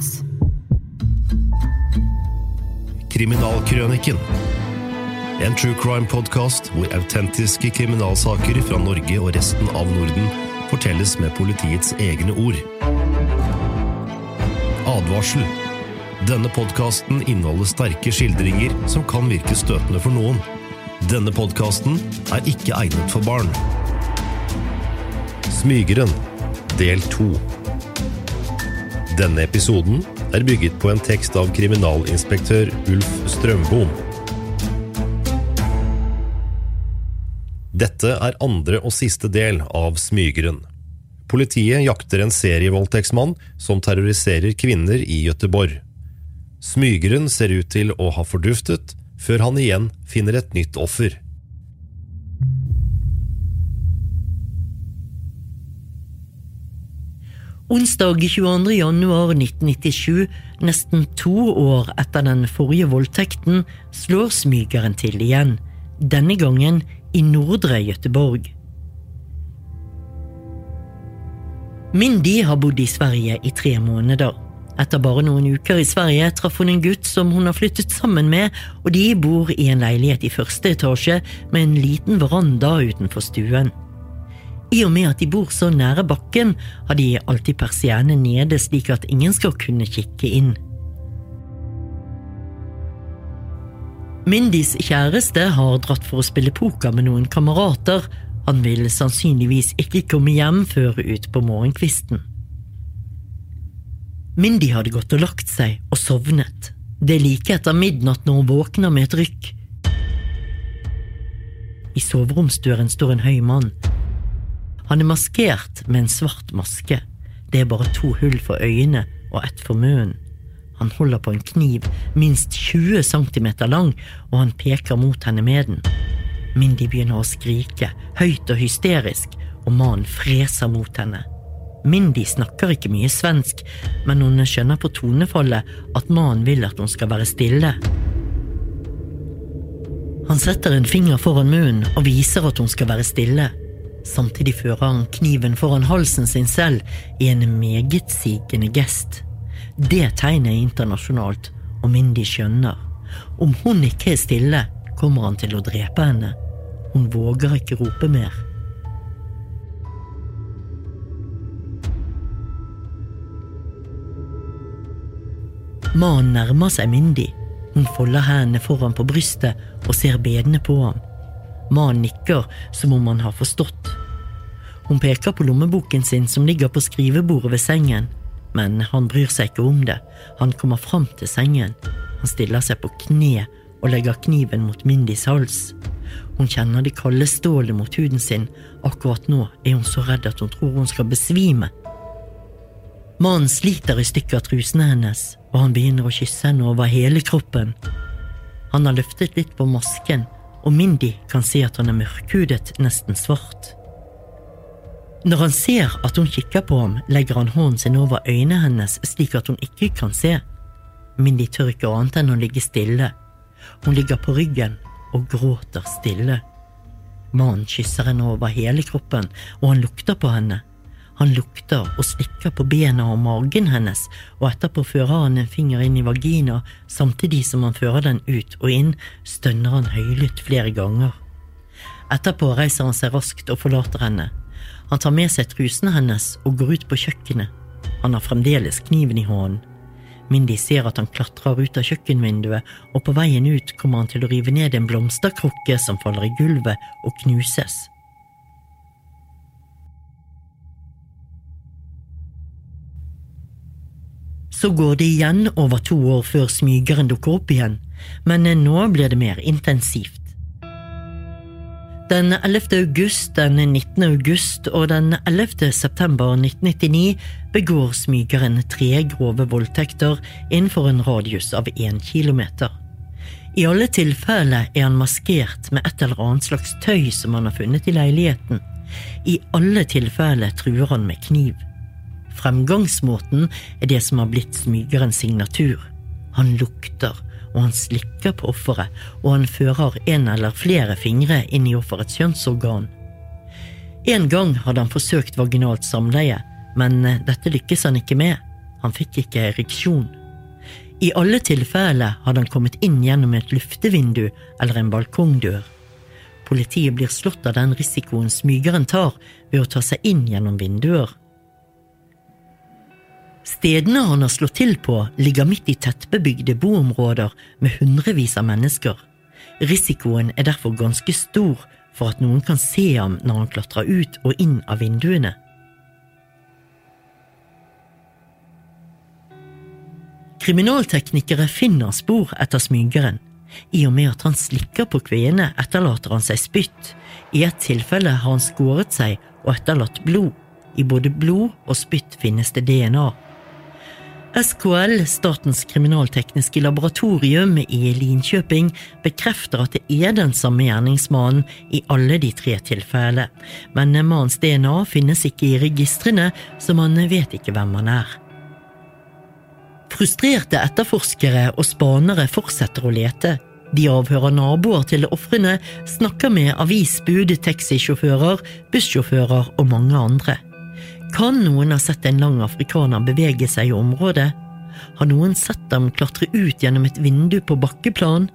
Podkast. Kriminalkrøniken. En true crime-podkast hvor autentiske kriminalsaker fra Norge og resten av Norden fortelles med politiets egne ord. Advarsel. Denne podkasten inneholder sterke skildringer som kan virke støtende for noen. Denne podkasten er ikke egnet for barn. Smygeren, del to. Denne episoden er bygget på en tekst av kriminalinspektør Ulf Strømbom. Dette er andre og siste del av Smygeren. Politiet jakter en serievoldtektsmann som terroriserer kvinner i Gøteborg. Smygeren ser ut til å ha forduftet, før han igjen finner et nytt offer. Onsdag 22. januar 1997, nesten to år etter den forrige voldtekten, slår smygeren til igjen. Denne gangen i Nordre Gøteborg. Mindy har bodd i Sverige i tre måneder. Etter bare noen uker i Sverige traff hun en gutt som hun har flyttet sammen med, og de bor i en leilighet i første etasje med en liten veranda utenfor stuen. I og med at de bor så nære bakken, har de alltid persiennene nede slik at ingen skal kunne kikke inn. Mindys kjæreste har dratt for å spille poker med noen kamerater. Han vil sannsynligvis ikke komme hjem før utpå morgenkvisten. Mindy hadde gått og lagt seg og sovnet. Det er like etter midnatt når hun våkner med et rykk. I soveromsdøren står en høy mann. Han er maskert med en svart maske. Det er bare to hull for øynene og ett for munnen. Han holder på en kniv, minst 20 cm lang, og han peker mot henne med den. Mindy begynner å skrike, høyt og hysterisk, og mannen freser mot henne. Mindy snakker ikke mye svensk, men hun skjønner på tonefallet at mannen vil at hun skal være stille. Han setter en finger foran munnen og viser at hun skal være stille. Samtidig fører han kniven foran halsen sin selv i en megetsigende gest. Det tegnet er internasjonalt, og Mindy skjønner. Om hun ikke er stille, kommer han til å drepe henne. Hun våger ikke rope mer. Mannen nærmer seg Mindy. Hun folder hendene foran på brystet og ser bedende på ham. Mannen nikker som om han har forstått. Hun peker på lommeboken sin som ligger på skrivebordet ved sengen, men han bryr seg ikke om det. Han kommer fram til sengen. Han stiller seg på kne og legger kniven mot Mindys hals. Hun kjenner det kalde stålet mot huden sin. Akkurat nå er hun så redd at hun tror hun skal besvime. Mannen sliter i stykker trusene hennes, og han begynner å kysse henne over hele kroppen. Han har løftet litt på masken, og Mindy kan se at han er mørkhudet, nesten svart. Når han ser at hun kikker på ham, legger han hånden sin over øynene hennes slik at hun ikke kan se. Mindy tør ikke annet enn å ligge stille. Hun ligger på ryggen og gråter stille. Mannen kysser henne over hele kroppen, og han lukter på henne. Han lukter og slikker på bena og magen hennes, og etterpå fører han en finger inn i vagina, samtidig som han fører den ut og inn, stønner han høylytt flere ganger. Etterpå reiser han seg raskt og forlater henne. Han tar med seg trusene hennes og går ut på kjøkkenet. Han har fremdeles kniven i hånden. Mindy ser at han klatrer ut av kjøkkenvinduet, og på veien ut kommer han til å rive ned en blomsterkrukke som faller i gulvet og knuses. Så går det igjen over to år før smygeren dukker opp igjen, men nå blir det mer intensivt. Den 11. august, den 19. august og den 11. september 1999 begår smygeren tre grove voldtekter innenfor en radius av én kilometer. I alle tilfeller er han maskert med et eller annet slags tøy som han har funnet i leiligheten. I alle tilfeller truer han med kniv. Fremgangsmåten er det som har blitt smygerens signatur. Han lukter, og han slikker på offeret, og han fører en eller flere fingre inn i offerets kjønnsorgan. En gang hadde han forsøkt vaginalt samleie, men dette lykkes han ikke med. Han fikk ikke ereksjon. I alle tilfeller hadde han kommet inn gjennom et luftevindu eller en balkongdør. Politiet blir slått av den risikoen smygeren tar ved å ta seg inn gjennom vinduer. Stedene han har slått til på, ligger midt i tettbebygde boområder med hundrevis av mennesker. Risikoen er derfor ganske stor for at noen kan se ham når han klatrer ut og inn av vinduene. Kriminalteknikere finner spor etter smygeren. I og med at han slikker på kviene, etterlater han seg spytt. I et tilfelle har han skåret seg og etterlatt blod. I både blod og spytt finnes det DNA. SKL, Statens kriminaltekniske laboratorium i Linkjøping, bekrefter at det er den samme gjerningsmannen i alle de tre tilfellene, men mannens DNA finnes ikke i registrene, så man vet ikke hvem han er. Frustrerte etterforskere og spanere fortsetter å lete. De avhører naboer til ofrene, snakker med avisbud, taxisjåfører, bussjåfører og mange andre. Kan noen ha sett en lang afrikaner bevege seg i området? Har noen sett dem klatre ut gjennom et vindu på bakkeplan?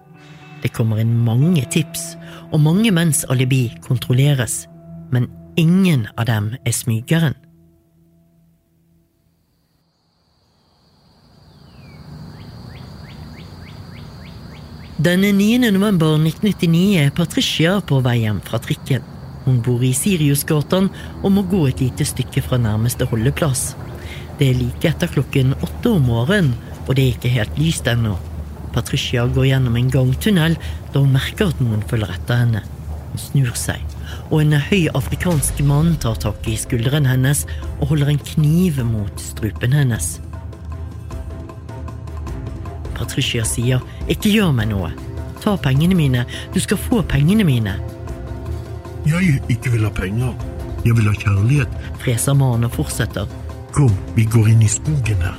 Det kommer inn mange tips, og mange menns alibi kontrolleres, men ingen av dem er smygeren. Den 9. november 1999 er Patricia på vei hjem fra trikken. Hun bor i Siriusgatan og må gå et lite stykke fra nærmeste holdeplass. Det er like etter klokken åtte om morgenen, og det er ikke helt lyst ennå. Patricia går gjennom en gangtunnel da hun merker at noen følger etter henne. Hun snur seg, og en høy afrikansk mann tar tak i skulderen hennes og holder en kniv mot strupen hennes. Patricia sier, ikke gjør meg noe. Ta pengene mine, du skal få pengene mine. Jeg ikke vil ha penger. Jeg vil ha kjærlighet. Freser mannen og fortsetter. Kom, vi går inn i skogen her.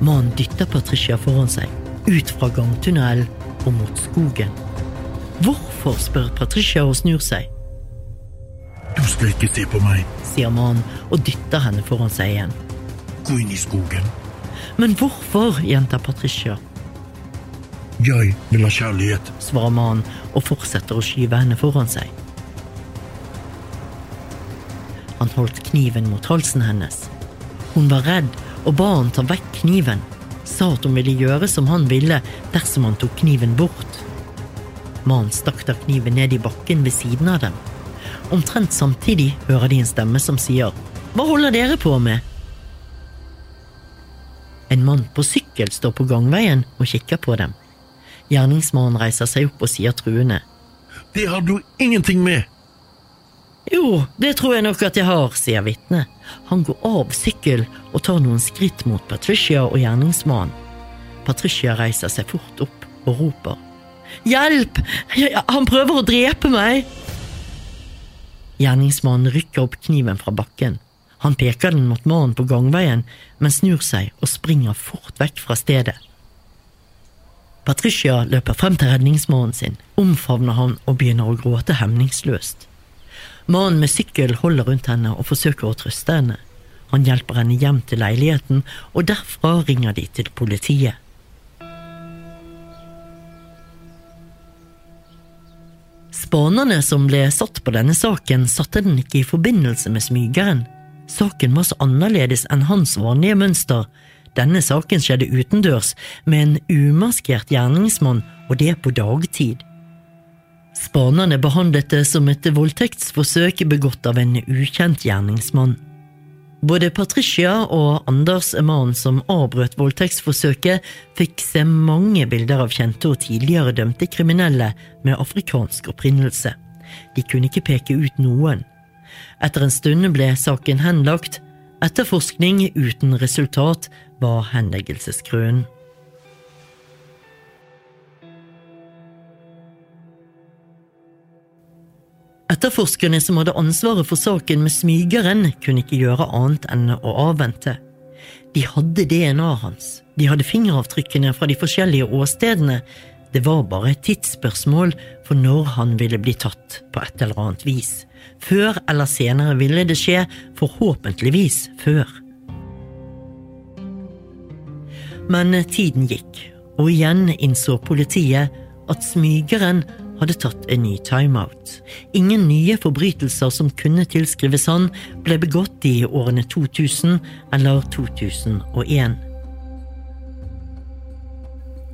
Mannen dytter Patricia foran seg, ut fra gangtunnelen og mot skogen. Hvorfor, spør Patricia og snur seg. Du skal ikke se på meg. sier mannen og dytter henne foran seg igjen. Gå inn i skogen. Men hvorfor, gjentar Patricia, Jeg vil ha kjærlighet. svarer mannen og fortsetter å skyve henne foran seg. Han holdt kniven mot halsen hennes. Hun var redd og ba han ta vekk kniven, sa at hun ville gjøre som han ville dersom han tok kniven bort. Mannen stakk da kniven ned i bakken ved siden av dem. Omtrent samtidig hører de en stemme som sier Hva holder dere på med? En mann på sykkel står på gangveien og kikker på dem. Gjerningsmannen reiser seg opp og sier truende. Det har du ingenting med. Jo, det tror jeg nok at jeg har, sier vitnet. Han går av sykkel og tar noen skritt mot Patricia og gjerningsmannen. Patricia reiser seg fort opp og roper. Hjelp! Han prøver å drepe meg! Gjerningsmannen rykker opp kniven fra bakken. Han peker den mot mannen på gangveien, men snur seg og springer fort vekk fra stedet. Patricia løper frem til redningsmannen sin, omfavner han og begynner å gråte hemningsløst. Mannen med sykkel holder rundt henne og forsøker å trøste henne. Han hjelper henne hjem til leiligheten, og derfra ringer de til politiet. Spanerne som ble satt på denne saken, satte den ikke i forbindelse med smygeren. Saken var så annerledes enn hans vanlige mønster. Denne saken skjedde utendørs, med en umaskert gjerningsmann, og det på dagtid. Spanerne behandlet det som et voldtektsforsøk begått av en ukjent gjerningsmann. Både Patricia og Anders, mannen som avbrøt voldtektsforsøket, fikk se mange bilder av kjente og tidligere dømte kriminelle med afrikansk opprinnelse. De kunne ikke peke ut noen. Etter en stund ble saken henlagt. Etterforskning uten resultat var henleggelsesgrunn. Etterforskerne som hadde ansvaret for saken med smygeren, kunne ikke gjøre annet enn å avvente. De hadde DNA-et hans, de hadde fingeravtrykkene fra de forskjellige åstedene. Det var bare et tidsspørsmål for når han ville bli tatt på et eller annet vis. Før eller senere ville det skje, forhåpentligvis før. Men tiden gikk, og igjen innså politiet at smygeren hadde tatt en ny timeout. Ingen nye forbrytelser som kunne tilskrives han, ble begått i årene 2000 eller 2001.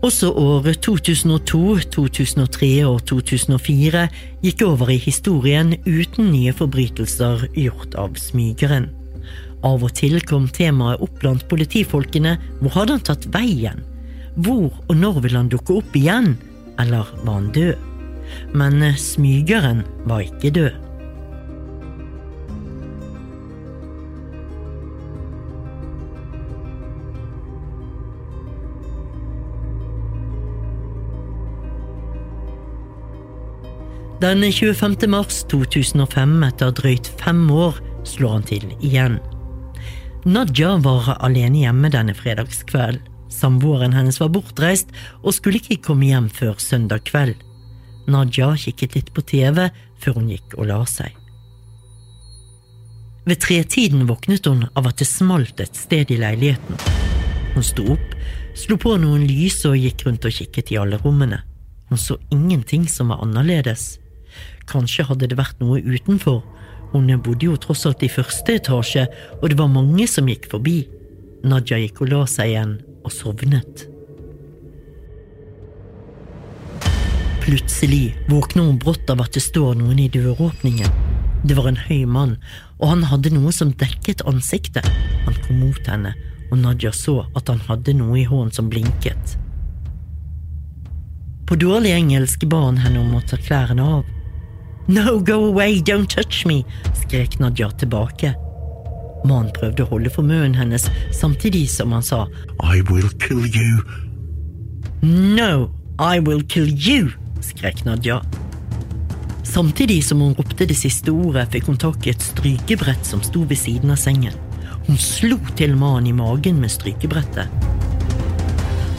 Også året 2002, 2003 og 2004 gikk over i historien uten nye forbrytelser gjort av smygeren. Av og til kom temaet opp blant politifolkene hvor hadde han tatt veien? Hvor og når vil han dukke opp igjen? Eller var han død? Men smygeren var ikke død. Den 25. mars 2005, etter drøyt fem år, slår han til igjen. Nadia var alene hjemme denne fredagskveld. Samboeren hennes var bortreist og skulle ikke komme hjem før søndag kveld. Nadia kikket litt på TV før hun gikk og la seg. Ved tretiden våknet hun av at det smalt et sted i leiligheten. Hun sto opp, slo på noen lys og gikk rundt og kikket i alle rommene. Hun så ingenting som var annerledes. Kanskje hadde det vært noe utenfor. Hun bodde jo tross alt i første etasje, og det var mange som gikk forbi. Nadia gikk og la seg igjen og sovnet. Plutselig våkner hun brått av at det står noen i døråpningen. Det var en høy mann, og han hadde noe som dekket ansiktet. Han kom mot henne, og Nadia så at han hadde noe i hånden som blinket. På dårlig engelsk ba han henne om å ta klærne av. No, go away, don't touch me, skrek Nadia tilbake. Mannen prøvde å holde for munnen hennes samtidig som han sa I will kill you. No, I will kill you, skrek Nadia. Samtidig som hun ropte det siste ordet, fikk hun tak i et strykebrett som sto ved siden av sengen. Hun slo til mannen i magen med strykebrettet.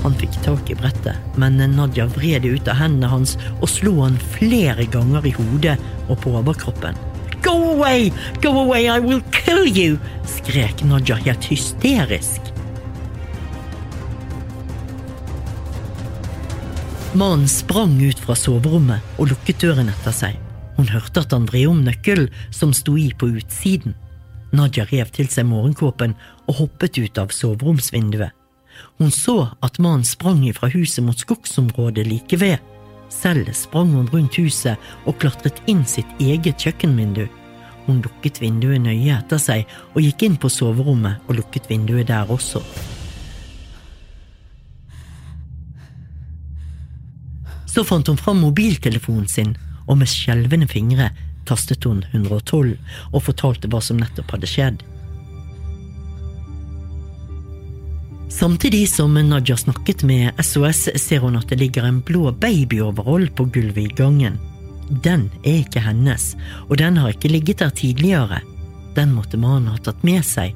Han fikk tak i brettet, men Nadia vred det ut av hendene hans og slo han flere ganger i hodet og på overkroppen. Go away! Go away! I will kill you! skrek Nadia helt hysterisk. Mannen sprang ut fra soverommet og lukket døren etter seg. Hun hørte at han vred om nøkkelen som sto i på utsiden. Nadia rev til seg morgenkåpen og hoppet ut av soveromsvinduet. Hun så at mannen sprang fra huset mot skogsområdet like ved. Selv sprang hun rundt huset og klatret inn sitt eget kjøkkenvindu. Hun lukket vinduet nøye etter seg og gikk inn på soverommet og lukket vinduet der også. Så fant hun fram mobiltelefonen sin, og med skjelvende fingre tastet hun 112 og fortalte hva som nettopp hadde skjedd. Samtidig som Nadja snakket med SOS, ser hun at det ligger en blå babyoverhold på gulvet i gangen. Den er ikke hennes, og den har ikke ligget der tidligere. Den måtte mannen ha tatt med seg.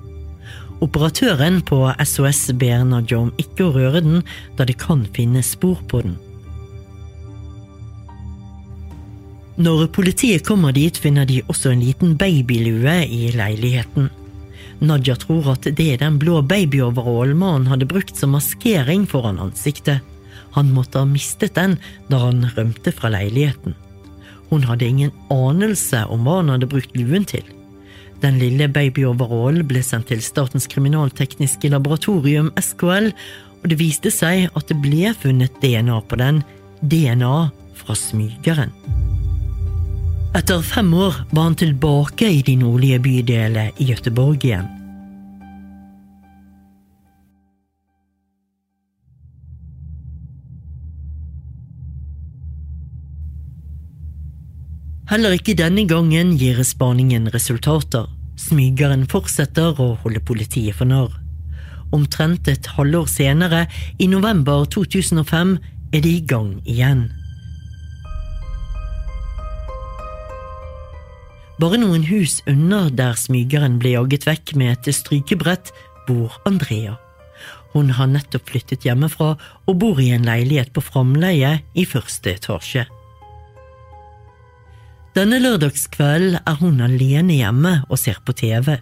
Operatøren på SOS ber Nadja om ikke å røre den, da det kan finnes spor på den. Når politiet kommer dit, finner de også en liten babylue i leiligheten. Nadia tror at det er den blå babyoverallen mannen hadde brukt som maskering foran ansiktet. Han måtte ha mistet den da han rømte fra leiligheten. Hun hadde ingen anelse om hva han hadde brukt luen til. Den lille babyoverallen ble sendt til Statens kriminaltekniske laboratorium, SKL, og det viste seg at det ble funnet DNA på den, DNA fra smygeren. Etter fem år var han tilbake i de nordlige bydeler i Gøteborg igjen. Heller ikke denne gangen gir spaningen resultater. Smygeren fortsetter å holde politiet for narr. Omtrent et halvår senere, i november 2005, er de i gang igjen. Bare noen hus unna der smygeren ble jaget vekk med et strykebrett, bor Andrea. Hun har nettopp flyttet hjemmefra og bor i en leilighet på framleie i første etasje. Denne lørdagskvelden er hun alene hjemme og ser på TV.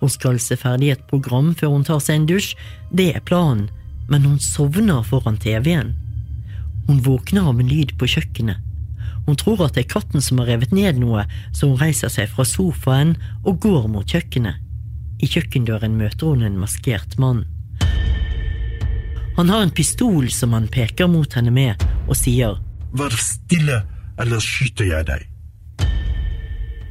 Hun skal se ferdig et program før hun tar seg en dusj, det er planen, men hun sovner foran TV-en. Hun våkner av en lyd på kjøkkenet. Hun tror at det er katten som har revet ned noe, så hun reiser seg fra sofaen og går mot kjøkkenet. I kjøkkendøren møter hun en maskert mann. Han har en pistol som han peker mot henne med, og sier Vær stille, eller skyter jeg deg.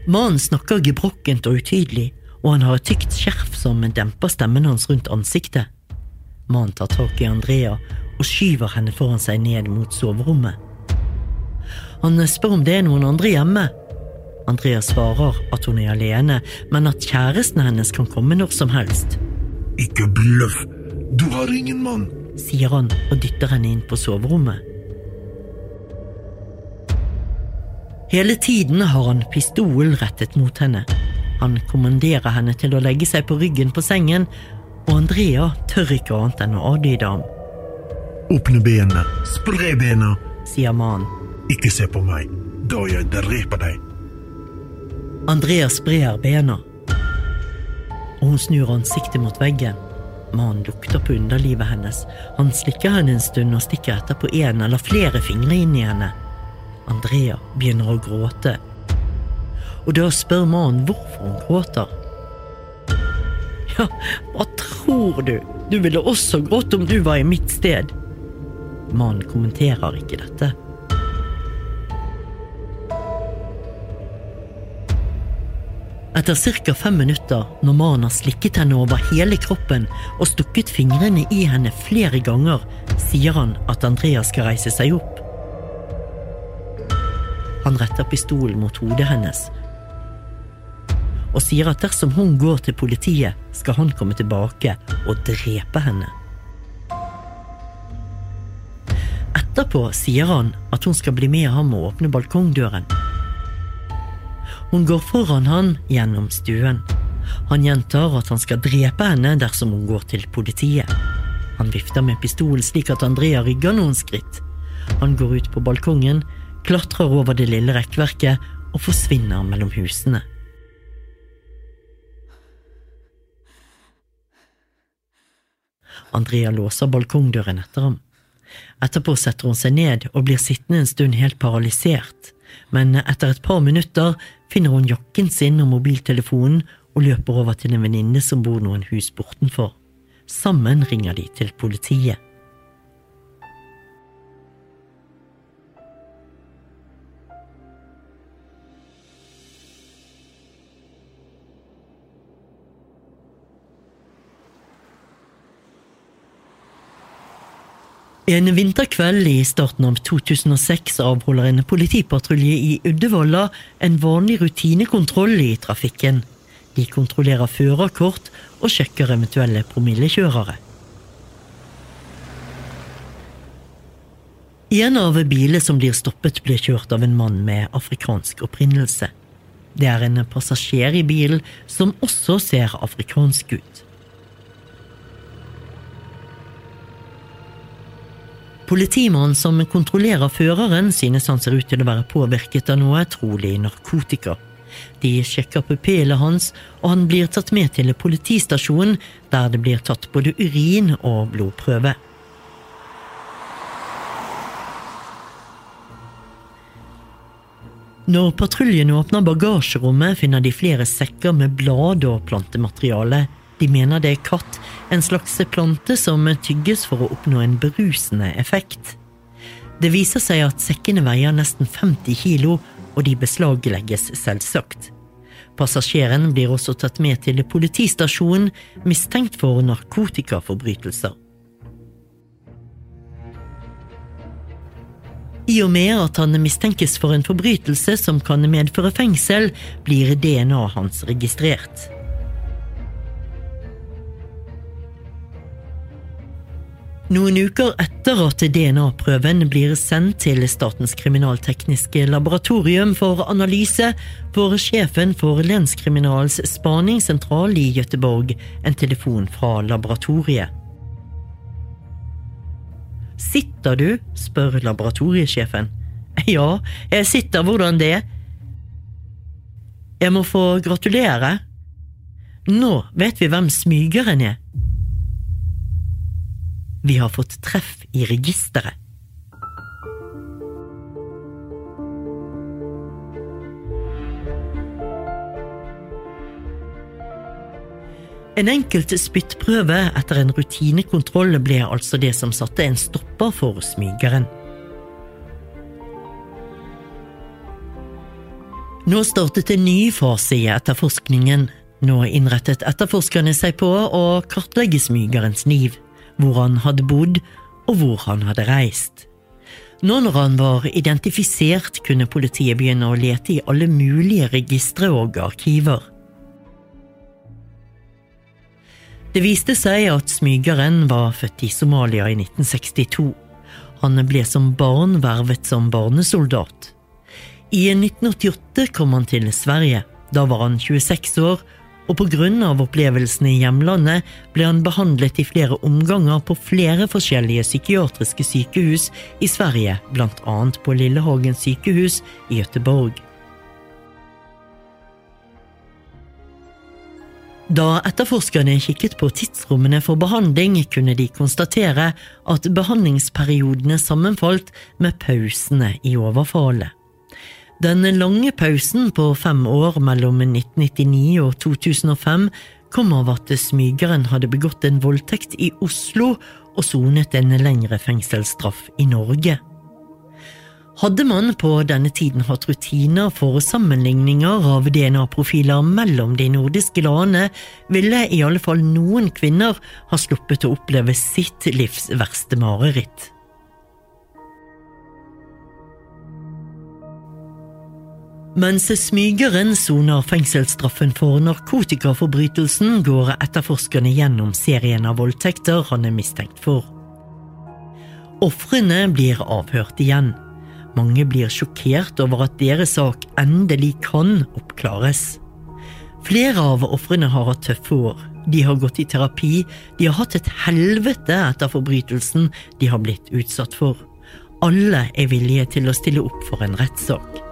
Mannen snakker gebrokkent og utydelig, og han har et tykt skjerf som demper stemmen hans rundt ansiktet. Mannen tar tak i Andrea og skyver henne foran seg ned mot soverommet. Han spør om det er noen andre hjemme. Andrea svarer at hun er alene, men at kjæresten hennes kan komme når som helst. Ikke bløff. Du har ingen mann. sier han og dytter henne inn på soverommet. Hele tiden har han pistol rettet mot henne. Han kommanderer henne til å legge seg på ryggen på sengen, og Andrea tør ikke annet enn å adlyde ham, Åpne bena. Spre bena. sier mannen. Ikke se på meg. Da jeg dreper deg. Andrea sprer bena, og hun snur ansiktet mot veggen. Mannen lukter på underlivet hennes. Han slikker henne en stund og stikker etterpå en eller flere fingre inn i henne. Andrea begynner å gråte, og da spør mannen hvorfor hun gråter. Ja, hva tror du? Du ville også grått om du var i mitt sted. Mannen kommenterer ikke dette. Etter ca. fem minutter, når mannen har slikket henne over hele kroppen og stukket fingrene i henne flere ganger, sier han at Andrea skal reise seg opp. Han retter pistolen mot hodet hennes og sier at dersom hun går til politiet, skal han komme tilbake og drepe henne. Etterpå sier han at hun skal bli med ham og åpne balkongdøren. Hun går foran han gjennom stuen. Han gjentar at han skal drepe henne dersom hun går til politiet. Han vifter med pistolen slik at Andrea rygger noen skritt. Han går ut på balkongen, klatrer over det lille rekkverket og forsvinner mellom husene. Andrea låser balkongdøren etter ham. Etterpå setter hun seg ned og blir sittende en stund helt paralysert, men etter et par minutter finner hun jakken sin og mobiltelefonen og løper over til en venninne som bor noen hus bortenfor. Sammen ringer de til politiet. En vinterkveld i starten av 2006 avholder en politipatrulje i Uddevalla en vanlig rutinekontroll i trafikken. De kontrollerer førerkort og sjekker eventuelle promillekjørere. I En av bilene som blir stoppet, blir kjørt av en mann med afrikansk opprinnelse. Det er en passasjer i bilen som også ser afrikansk ut. Politimannen som kontrollerer føreren, synes han ser ut til å være påvirket av noe, trolig narkotika. De sjekker pupillet hans, og han blir tatt med til politistasjonen, der det blir tatt både urin og blodprøve. Når patruljen åpner bagasjerommet, finner de flere sekker med blad og plantemateriale. De mener det er katt, en slags plante som tygges for å oppnå en berusende effekt. Det viser seg at sekkene veier nesten 50 kilo, og de beslaglegges selvsagt. Passasjeren blir også tatt med til politistasjonen, mistenkt for narkotikaforbrytelser. I og med at han mistenkes for en forbrytelse som kan medføre fengsel, blir DNA-et hans registrert. Noen uker etter at DNA-prøven blir sendt til Statens kriminaltekniske laboratorium for analyse, får sjefen for Lenskriminalens spaningssentral i Gøteborg en telefon fra laboratoriet. Sitter du? spør laboratoriesjefen. Ja, jeg sitter, hvordan det? Jeg må få gratulere. Nå vet vi hvem smygeren er. Vi har fått treff i registeret. En enkelt spyttprøve etter en rutinekontroll ble altså det som satte en stopper for smygeren. Nå startet en ny fase i etterforskningen. Nå innrettet etterforskerne seg på å kartlegge smygerens liv, hvor han hadde bodd og hvor han hadde reist. Nå når han var identifisert, kunne politiet begynne å lete i alle mulige registre og arkiver. Det viste seg at smygeren var født i Somalia i 1962. Han ble som barn vervet som barnesoldat. I 1988 kom han til Sverige. Da var han 26 år, og av opplevelsene i hjemlandet ble han behandlet i flere omganger på flere forskjellige psykiatriske sykehus i Sverige, annet på Lillehagen sykehus i Göteborg. Da etterforskerne kikket på tidsrommene for behandling, kunne de konstatere at behandlingsperiodene sammenfalt med pausene i overfallet. Den lange pausen på fem år mellom 1999 og 2005 kom av at smygeren hadde begått en voldtekt i Oslo og sonet en lengre fengselsstraff i Norge. Hadde man på denne tiden hatt rutiner for sammenligninger av DNA-profiler mellom de nordiske landene, ville i alle fall noen kvinner ha sluppet å oppleve sitt livs verste mareritt. Mens smygeren soner fengselsstraffen for narkotikaforbrytelsen, går etterforskerne gjennom serien av voldtekter han er mistenkt for. Ofrene blir avhørt igjen. Mange blir sjokkert over at deres sak endelig kan oppklares. Flere av ofrene har hatt tøffe år. De har gått i terapi, de har hatt et helvete etter forbrytelsen de har blitt utsatt for. Alle er villige til å stille opp for en rettssak.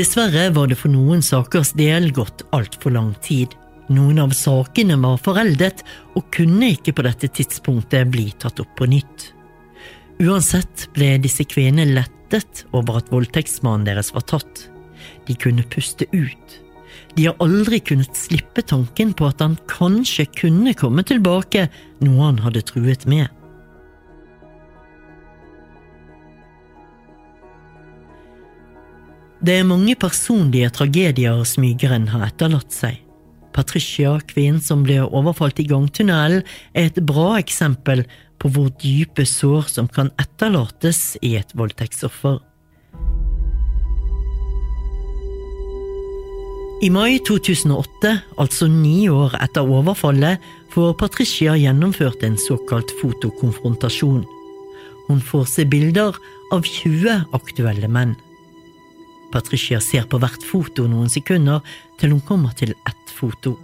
Dessverre var det for noen sakers del gått altfor lang tid. Noen av sakene var foreldet og kunne ikke på dette tidspunktet bli tatt opp på nytt. Uansett ble disse kvinnene lettet over at voldtektsmannen deres var tatt. De kunne puste ut. De har aldri kunnet slippe tanken på at han kanskje kunne komme tilbake, noe han hadde truet med. Det er mange personlige tragedier smygeren har etterlatt seg. Patricia, kvinnen som ble overfalt i gangtunnelen, er et bra eksempel på hvor dype sår som kan etterlates i et voldtektsoffer. I mai 2008, altså ni år etter overfallet, får Patricia gjennomført en såkalt fotokonfrontasjon. Hun får se bilder av 20 aktuelle menn. Patricia ser på hvert foto noen sekunder, til hun kommer til ett foto.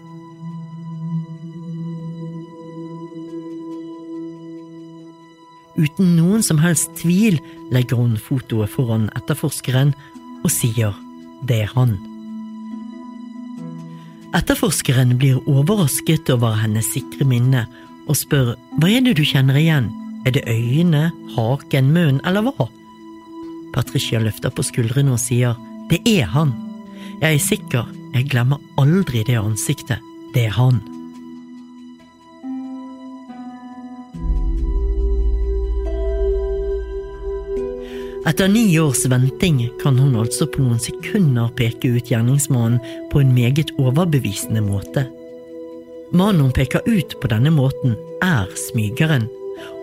Uten noen som helst tvil legger hun fotoet foran etterforskeren og sier det er han. Etterforskeren blir overrasket over hennes sikre minne og spør hva er det du kjenner igjen, er det øynene, haken, munnen eller hva? Patricia løfter på skuldrene og sier det er han. Jeg er sikker, jeg glemmer aldri det ansiktet. Det er han. Etter ni års venting kan hun altså på noen sekunder peke ut gjerningsmannen på en meget overbevisende måte. Mannen hun peker ut på denne måten, er smygeren,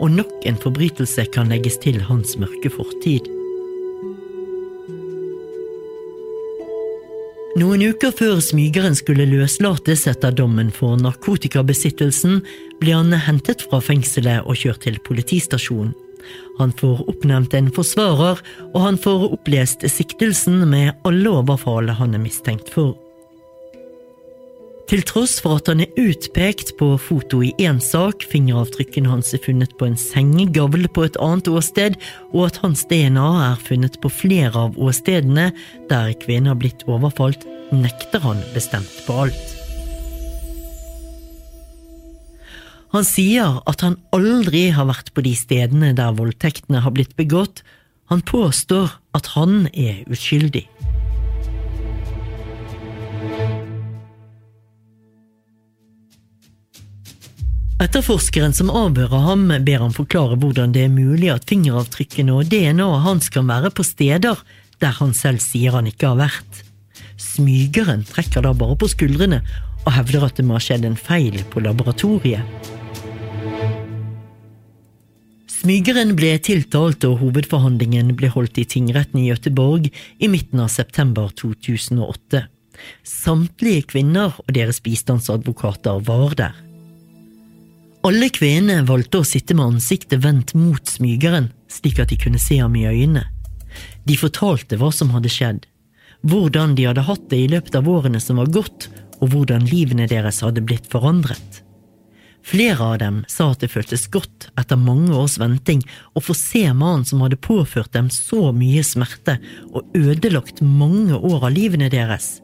og nok en forbrytelse kan legges til hans mørke fortid. Noen uker før smygeren skulle løslates etter dommen for narkotikabesittelsen, ble han hentet fra fengselet og kjørt til politistasjonen. Han får oppnevnt en forsvarer, og han får opplest siktelsen med alle overfall han er mistenkt for. Til tross for at han er utpekt på foto i én sak, fingeravtrykkene hans er funnet på en sengegavl på et annet åsted, og at hans DNA er funnet på flere av åstedene der kvinner har blitt overfalt, nekter han bestemt på alt. Han sier at han aldri har vært på de stedene der voldtektene har blitt begått. Han påstår at han er uskyldig. Etterforskeren som avhører ham, ber han forklare hvordan det er mulig at fingeravtrykkene og DNA-et hans kan være på steder der han selv sier han ikke har vært. Smygeren trekker da bare på skuldrene og hevder at det må ha skjedd en feil på laboratoriet. Smygeren ble tiltalt, og hovedforhandlingen ble holdt i tingretten i Gøteborg i midten av september 2008. Samtlige kvinner og deres bistandsadvokater var der. Alle kvinnene valgte å sitte med ansiktet vendt mot smygeren, slik at de kunne se ham i øynene. De fortalte hva som hadde skjedd, hvordan de hadde hatt det i løpet av årene som var gått, og hvordan livene deres hadde blitt forandret. Flere av dem sa at det føltes godt etter mange års venting å få se mannen som hadde påført dem så mye smerte og ødelagt mange år av livene deres.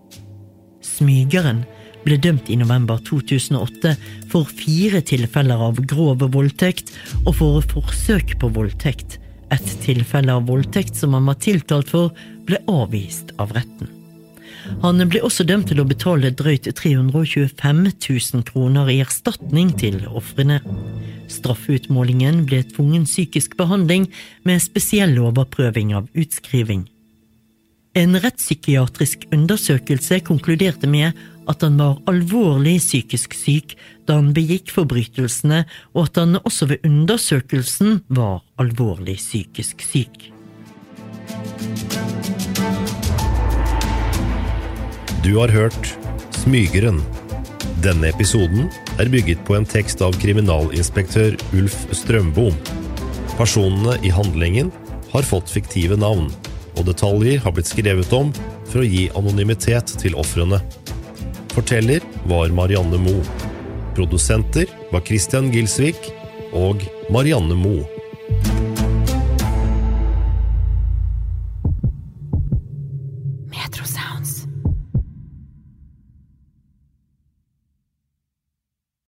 Smygeren ble dømt i november 2008 for fire tilfeller av grov voldtekt og for forsøk på voldtekt. Et tilfelle av voldtekt som han var tiltalt for, ble avvist av retten. Han ble også dømt til å betale drøyt 325 000 kroner i erstatning til ofrene. Straffeutmålingen ble tvungen psykisk behandling med spesiell overprøving av utskriving. En rettspsykiatrisk undersøkelse konkluderte med at han var alvorlig psykisk syk da han begikk forbrytelsene, og at han også ved undersøkelsen var alvorlig psykisk syk. Du har hørt Smygeren. Denne episoden er bygget på en tekst av kriminalinspektør Ulf Strømbom. Personene i handlingen har fått fiktive navn, og detaljer har blitt skrevet om for å gi anonymitet til ofrene. Forteller var Marianne Moe. Produsenter var Christian Gilsvik og Marianne Moe.